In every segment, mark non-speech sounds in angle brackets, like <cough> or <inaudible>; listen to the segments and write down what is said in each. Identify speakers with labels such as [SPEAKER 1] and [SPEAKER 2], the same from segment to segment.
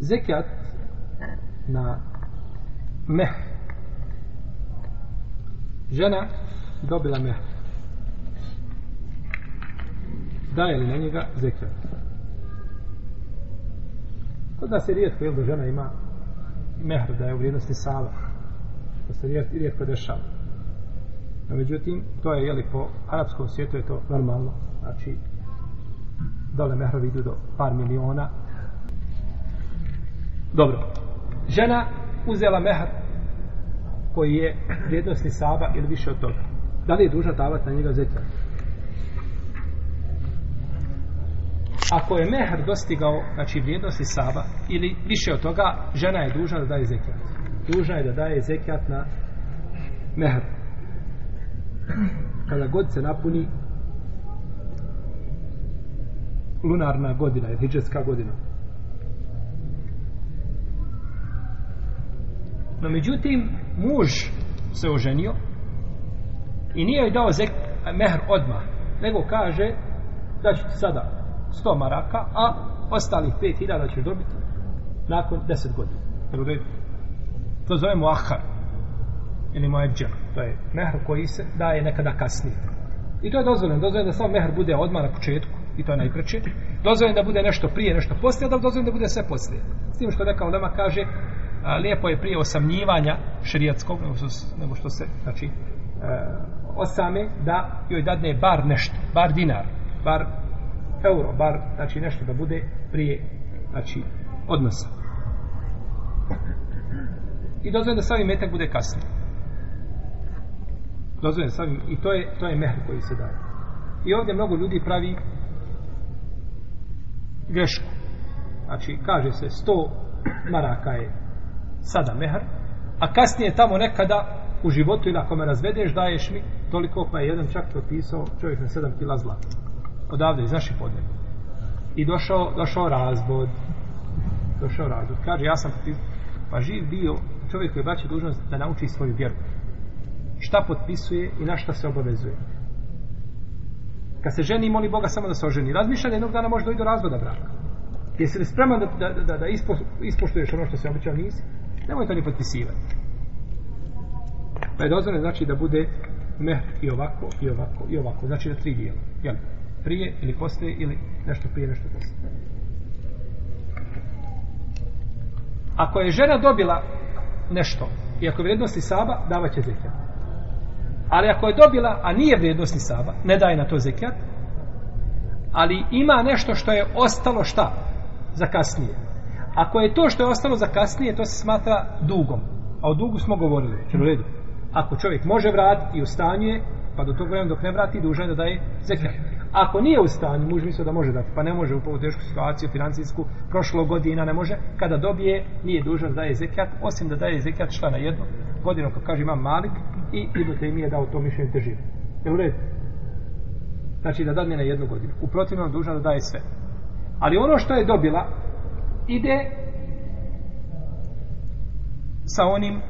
[SPEAKER 1] zekat na meh žena dobila meh daje li na njega zekat kod nas je rijetko jel da žena ima mehr da je u vrijednosti sala to se rijet, rijetko dešava no, međutim to je jeli po arapskom svijetu je to normalno znači dole mehrovi idu do par miliona Dobro. Žena uzela mehar koji je vrijednosni saba ili više od toga. Da li je dužna davati na njega zetja? Ako je mehar dostigao znači, vrijednosti saba ili više od toga, žena je dužna da daje zekijat. Dužna je da daje zekijat na mehar. Kada god se napuni lunarna godina, je hijđetska godina. No međutim, muž se oženio i nije joj dao zek, mehr odmah, nego kaže da ću ti sada 100 maraka, a ostalih 5000 ćeš dobiti nakon 10 godina. To zovemo ahar ili muajđer. To je mehr koji se daje nekada kasnije. I to je dozvoljeno. Dozvoljeno da samo mehr bude odmah na početku i to je najkraće. Dozvoljeno da bude nešto prije, nešto poslije, da dozvoljeno da bude sve poslije. S tim što neka olema kaže, lijepo je prije osamnjivanja širijatskog, nego što, nego što se, znači, e, osame, da joj dadne bar nešto, bar dinar, bar euro, bar, znači, nešto da bude prije, znači, odnosa. I dozvajem da sami metak bude kasni. Dozvajem sami, i to je, to je mehr koji se daje. I ovdje mnogo ljudi pravi grešku. Znači, kaže se, 100 maraka je sada mehar, a kasnije tamo nekada u životu ili ako me razvedeš daješ mi toliko pa je jedan čak propisao čovjek na sedam kila zlata. Odavde iz naših podnjega. I došao, došao razbod. Došao razbod. Kaže, ja sam pa živ bio čovjek koji baći dužnost da nauči svoju vjeru. Šta potpisuje i na šta se obavezuje. Kad se ženi, moli Boga samo da se oženi. Razmišljaj da jednog dana može doći do razvoda braka. Jesi li spreman da, da, da, da ispo, ispoštuješ ono što se običao nisi? nemojte ni potpisivati. Pa je dozvoljeno znači da bude meh i ovako, i ovako, i ovako. Znači da tri dijela. Jel? Prije ili poslije ili nešto prije, nešto poslije. Ako je žena dobila nešto, i ako je vrijednosti saba, davat će zekijat. Ali ako je dobila, a nije vrijednosti saba, ne daje na to zekijat, ali ima nešto što je ostalo šta? Za kasnije. Ako je to što je ostalo za kasnije, to se smatra dugom. A o dugu smo govorili. Mm. Ako čovjek može vratiti i ustanje, pa do tog vremena dok ne vrati, dužan je da daje zekat. Ako nije u stanju, muž misli da može dati, pa ne može u povu tešku situaciju, financijsku, prošlo godina ne može, kada dobije, nije dužan da daje zekat, osim da daje zekat šta na jedno godinu, kao kaže imam malik, i Ibn Taym je dao to mišljenje te žive. Je u redu? Znači da dadne na jednu godinu. U protivnom dužan da daje sve. Ali ono što je dobila, ide sa onim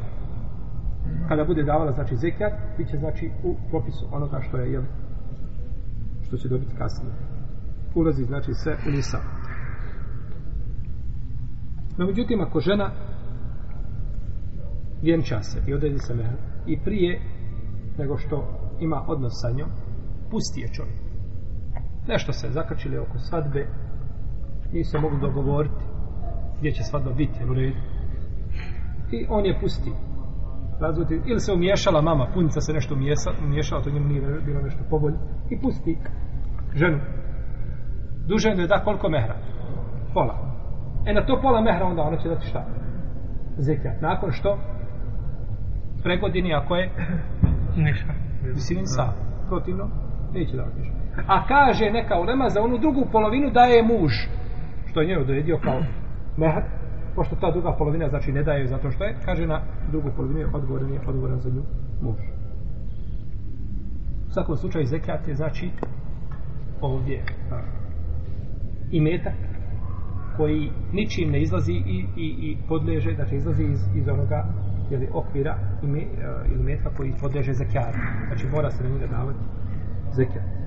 [SPEAKER 1] kada bude davala znači zekat biće znači u propisu onoga što je jel što će dobiti kasnije ulazi znači sve u nisam no međutim ako žena vjenča se i odredi se mehru i prije nego što ima odnos sa njom pusti je čovjek nešto se zakačili oko svadbe nisu mogli dogovoriti gdje će svadba biti, u redu. I on je pusti. Razvuti. Ili se umiješala mama, punica se nešto umiješala, to njemu nije bilo nešto pobolje. I pusti ženu. Duže je da koliko mehra? Pola. E na to pola mehra onda ona će dati šta? Zekijat. Nakon što? Pregodini ako je? <clears throat> Ništa. Mislim sa. Protivno? Neće da otiš. A kaže neka ulema za onu drugu polovinu daje muž. Što je njoj odredio kao mehr, pošto ta druga polovina znači ne daje zato što je, kaže na drugu polovinu odgovoran je odgovoran za nju muž. U svakom slučaju zekljat je znači ovdje i metak koji ničim ne izlazi i, i, i podleže, znači izlazi iz, iz onoga jeli, okvira e, ili metka koji podleže zekljati. Znači mora se na njega davati zekljati.